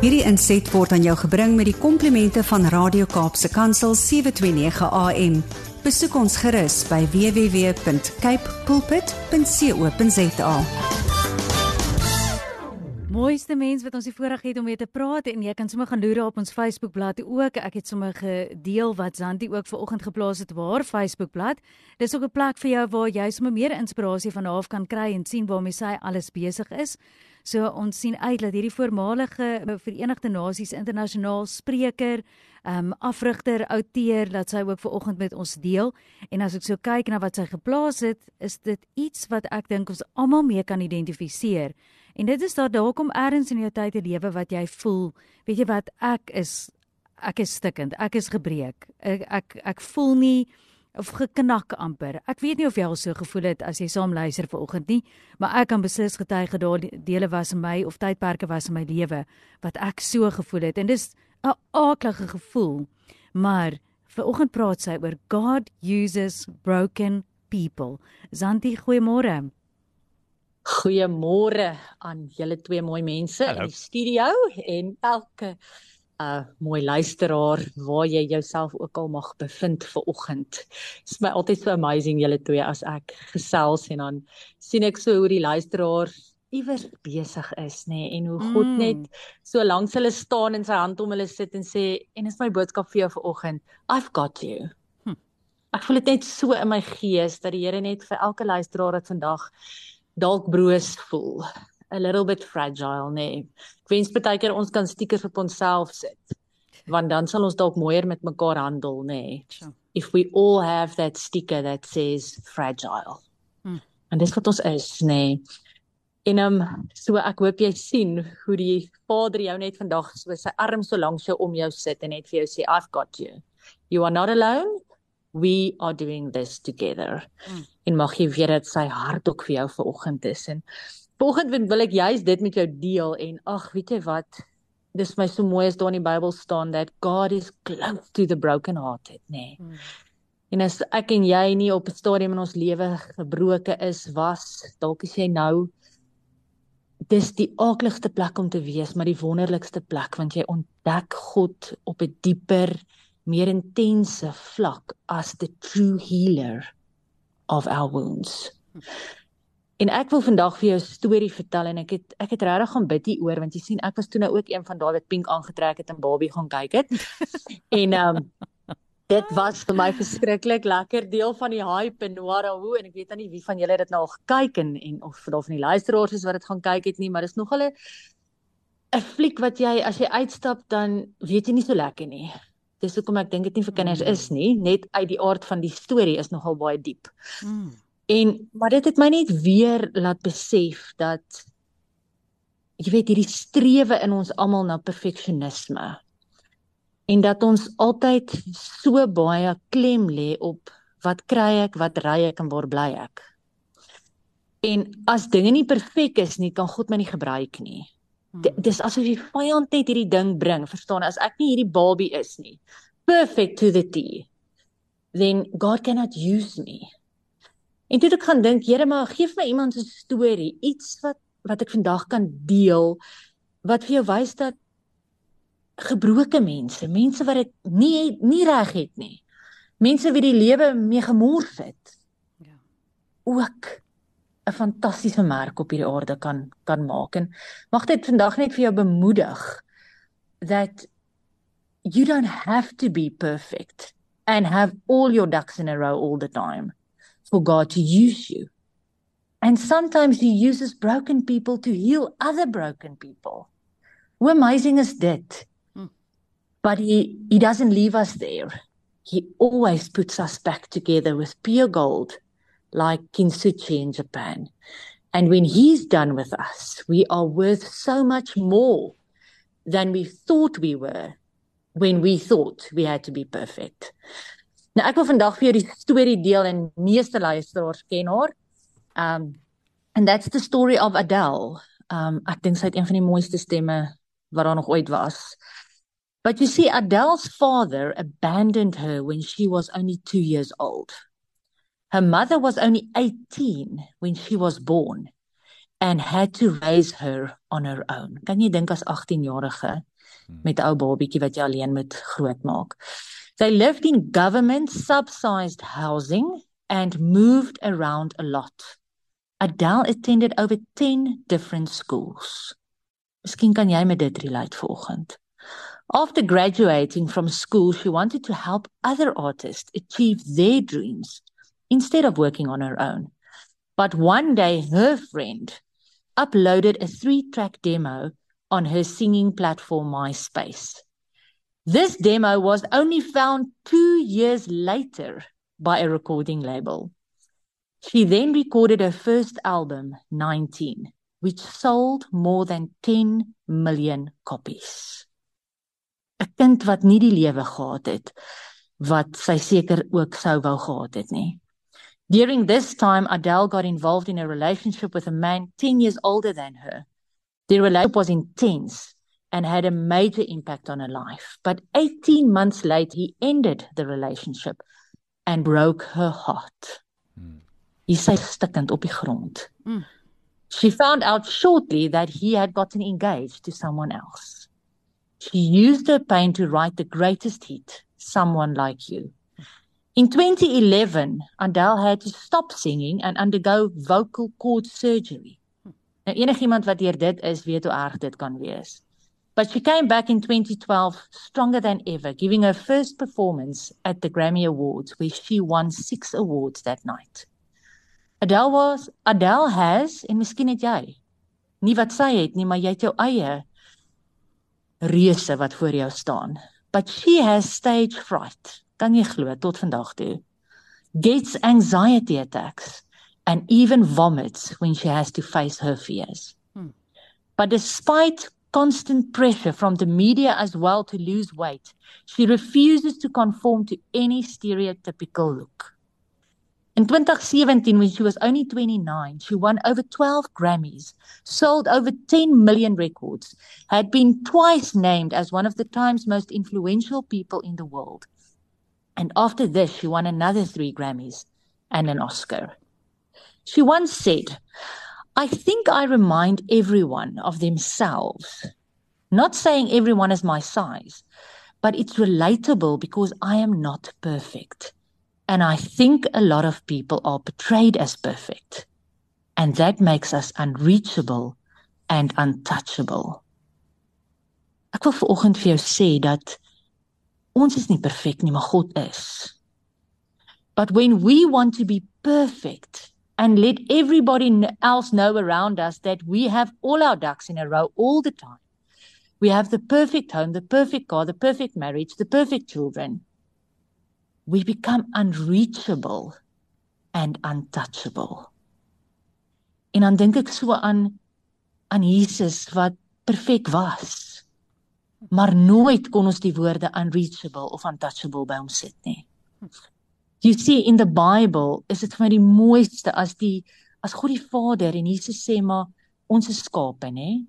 Hierdie inset word aan jou gebring met die komplimente van Radio Kaapse Kansel 729 AM. Besoek ons gerus by www.cape pulpit.co.za. Mooiste mens wat ons die voorreg het om mee te praat en jy kan sommer gaan loer op ons Facebookblad ook. Ek het sommer gedeel wat Zanti ook vanoggend geplaas het op haar Facebookblad. Dis ook 'n plek vir jou waar jy sommer meer inspirasie van haar kan kry en sien waarmee sy alles besig is. So ons sien uit dat hierdie voormalige eh, Verenigde Nasies internasionaal spreker, ehm um, afrigter, outeur dat sy ook ver oggend met ons deel. En as ek so kyk na wat sy geplaas het, is dit iets wat ek dink ons almal mee kan identifiseer. En dit is daar dalk om ergens in jou tyd te lewe wat jy voel, weet jy wat ek is ek is stikkend, ek is gebreek. Ek ek ek voel nie of geknak amper. Ek weet nie of jy al so gevoel het as jy saam luister vanoggend nie, maar ek kan beslis getuig dat daar dele was in my of tydperke was in my lewe wat ek so gevoel het en dis 'n aaklige gevoel. Maar vanoggend praat sy oor God uses broken people. Zanti, goeiemôre. Goeiemôre aan julle twee mooi mense Hello. in die studio en elke uh mooi luisteraar waar jy jouself ook al mag bevind vir oggend. Dit is my altyd so amazing julle twee as ek gesels en dan sien ek so hoe die luisteraar iewers besig is nê nee, en hoe God mm. net so langs hulle staan en sy hand om hulle sit en sê en is my boodskap vir jou vir oggend. I've got you. Hm. Ek voel dit net so in my gees dat die Here net vir elke luisteraar wat vandag dalk broos voel a little bit fragile, nee. Ek wens baie keer ons kan stickers op onsself sit. Want dan sal ons dalk mooier met mekaar handel, nee. Sure. If we all have that sticker that says fragile. Hmm. En dis wat ons is, nee. En um, so ek hoop jy sien hoe die Vader jou net vandag so sy arm so lank so om jou sit en net vir jou sê I've got you. You are not alone. We are doing this together. Hmm. En mag jy weet dat sy hart ook vir jou vanoggend is en Volgende wil ek juist dit met jou deel en ag, weet jy wat? Dis my so mooi as daar in die Bybel staan dat God is close to the broken hearted, nê. Nee. Hmm. En as ek en jy nie op 'n stadium in ons lewe gebroke is, was dalk as jy nou dis die aakligste plek om te wees, maar die wonderlikste plek want jy ontdek God op 'n dieper, meer intense vlak as the true healer of our wounds. Hmm. En ek wil vandag vir jou 'n storie vertel en ek het ek het regtig gaan bid hieroor want jy sien ek was toe nou ook een van David Pink aangetrek het en Barbie gaan kyk het. en ehm um, dit was vir my verskriklik lekker deel van die hype en whatever en ek weet nie wie van julle dit nou al gekyk en en of daar van die luisteraars is wat dit gaan kyk het nie, maar dis nog hulle 'n fliek wat jy as jy uitstap dan weet jy nie so lekker nie. Dis hoekom ek dink dit nie vir kinders is nie, net uit die aard van die storie is nogal baie diep. Mm. En maar dit het my net weer laat besef dat jy weet hierdie strewe in ons almal na perfeksionisme en dat ons altyd so baie klem lê op wat kry ek, wat ry ek en waar bly ek. En as dinge nie perfek is nie, kan God my nie gebruik nie. Hmm. Dis asof die vyand net hierdie ding bring, verstaan? As ek nie hierdie babie is nie, perfect to the T, then God cannot use me. En toe ek gaan dink, Here, maar gee vir my iemand 'n storie, iets wat wat ek vandag kan deel wat vir jou wys dat gebroke mense, mense wat dit nie nie reg het nie. Mense wie die lewe mee gemors het. Ja. Ook 'n fantastiese merk op hierdie aarde kan kan maak en mag dit vandag net vir jou bemoedig that you don't have to be perfect and have all your ducks in a row all the time for God to use you. And sometimes He uses broken people to heal other broken people. How amazing is that? Hmm. But he, he doesn't leave us there. He always puts us back together with pure gold, like Kintsuchi in Japan. And when he's done with us, we are worth so much more than we thought we were when we thought we had to be perfect. Nou ek wil vandag vir jou die storie deel en meeste luisteraars ken haar. Um and that's the story of Adele. Um ek dink sy het een van die mooiste stemme wat daar nog ooit was. But you see Adele's father abandoned her when she was only 2 years old. Her mother was only 18 when she was born. and had to raise her on her own. Kan jy dink as 18-jarige hmm. Met 'n ou babietjie wat jy alleen moet grootmaak? They lived in government subsidized housing and moved around a lot. Adele attended over 10 different schools. Miskien kan jy met dit relate vanoggend. After graduating from school, she wanted to help other artists achieve their dreams instead of working on her own. But one day, her friend uploaded a three track demo on her singing platform MySpace. This demo was only found two years later by a recording label. She then recorded her first album, 19, which sold more than 10 million copies. 'n kind wat nie die lewe gehad het wat sy seker ook sou wou gehad het nie. During this time Adele got involved in a relationship with a man 10 years older than her. Their relationship was intense and had a major impact on her life. But 18 months later he ended the relationship and broke her heart. Mm. Hy sy stikkend op die grond. Mm. She found out shortly that he had gotten engaged to someone else. She used her pain to write the greatest hit, Someone Like You. In 2011, Adele had to stop singing and undergo vocal cord surgery. Nou enigiemand wat hier dit is, weet hoe erg dit kan wees. But she came back in 2012 stronger than ever, giving her first performance at the Grammy Awards where she won 6 awards that night. Adele was Adele has en miskien het jy nie wat sy het nie, maar jy het jou eie reuse wat voor jou staan. But she has stage fright. Kan jy glo tot vandag toe? Gets anxiety attacks and even vomits when she has to face her fears. Hmm. But despite constant pressure from the media as well to lose weight, she refuses to conform to any stereotypical look. In 2017, when she was only 29, she won over 12 Grammys, sold over 10 million records, had been twice named as one of the Times most influential people in the world. And after this, she won another three Grammys and an Oscar. She once said, I think I remind everyone of themselves. Not saying everyone is my size, but it's relatable because I am not perfect. And I think a lot of people are portrayed as perfect. And that makes us unreachable and untouchable. Ek wil vanoggend vir jou sê dat ons is nie perfek nie, maar God is. But when we want to be perfect and let everybody else know around us that we have all our ducks in a row all the time. We have the perfect home, the perfect car, the perfect marriage, the perfect children we become unreachable and untouchable. En dan dink ek so aan aan Jesus wat perfek was. Maar nooit kon ons die woorde unreachable of untouchable by hom sit nie. You see in the Bible is dit vir my die mooiste as die as God die Vader en Jesus sê maar ons is skape nê.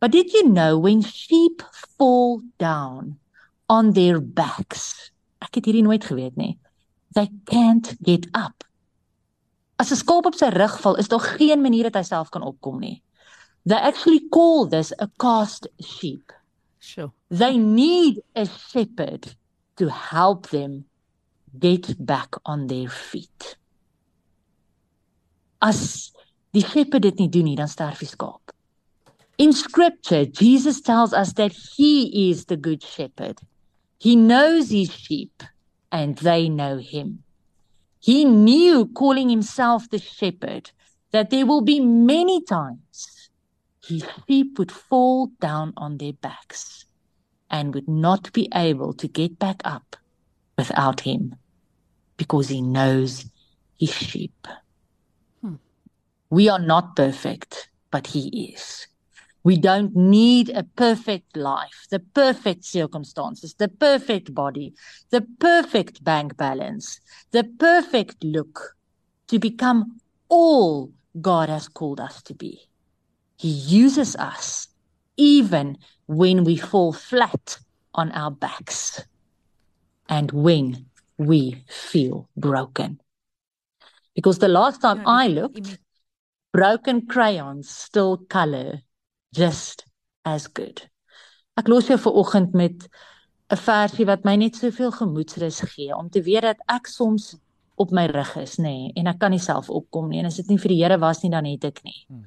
But did you know when sheep fall down on their backs Ek het hierdie nooit geweet nie. They can't get up. As 'n skaap op sy rug val, is daar geen manier dat hy self kan opkom nie. They actually call this a cast sheep. Sure. They need a shepherd to help them get back on their feet. As die shepherd dit nie doen nie, dan sterf die skaap. In scripture, Jesus tells us that he is the good shepherd. He knows his sheep and they know him. He knew, calling himself the shepherd, that there will be many times his sheep would fall down on their backs and would not be able to get back up without him because he knows his sheep. Hmm. We are not perfect, but he is. We don't need a perfect life, the perfect circumstances, the perfect body, the perfect bank balance, the perfect look to become all God has called us to be. He uses us even when we fall flat on our backs and when we feel broken. Because the last time I looked, broken crayons still color just as good. Ek los jou vir oggend met 'n versie wat my net soveel gemoedsrus gee om te weet dat ek soms op my rug is, nê, nee, en ek kan nie self opkom nie en as dit nie vir die Here was nie dan het ek nie. Hmm.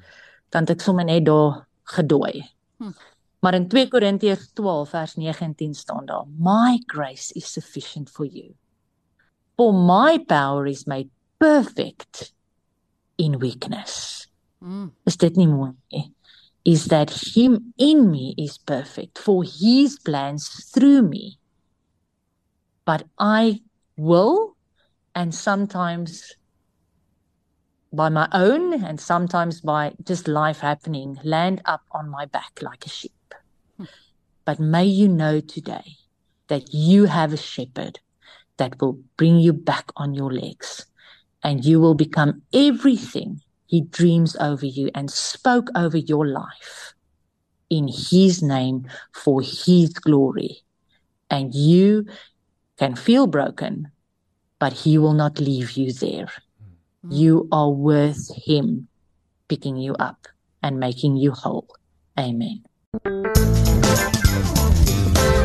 Dan het ek sommer net daar gedooi. Hmm. Maar in 2 Korintiërs 12 vers 19 staan daar: My grace is sufficient for you. For my power is made perfect in weakness. Mm. Is dit nie mooi nie? Is that him in me is perfect for his plans through me. But I will and sometimes by my own and sometimes by just life happening land up on my back like a sheep. Mm. But may you know today that you have a shepherd that will bring you back on your legs and you will become everything he dreams over you and spoke over your life in his name for his glory. And you can feel broken, but he will not leave you there. Mm-hmm. You are worth him picking you up and making you whole. Amen.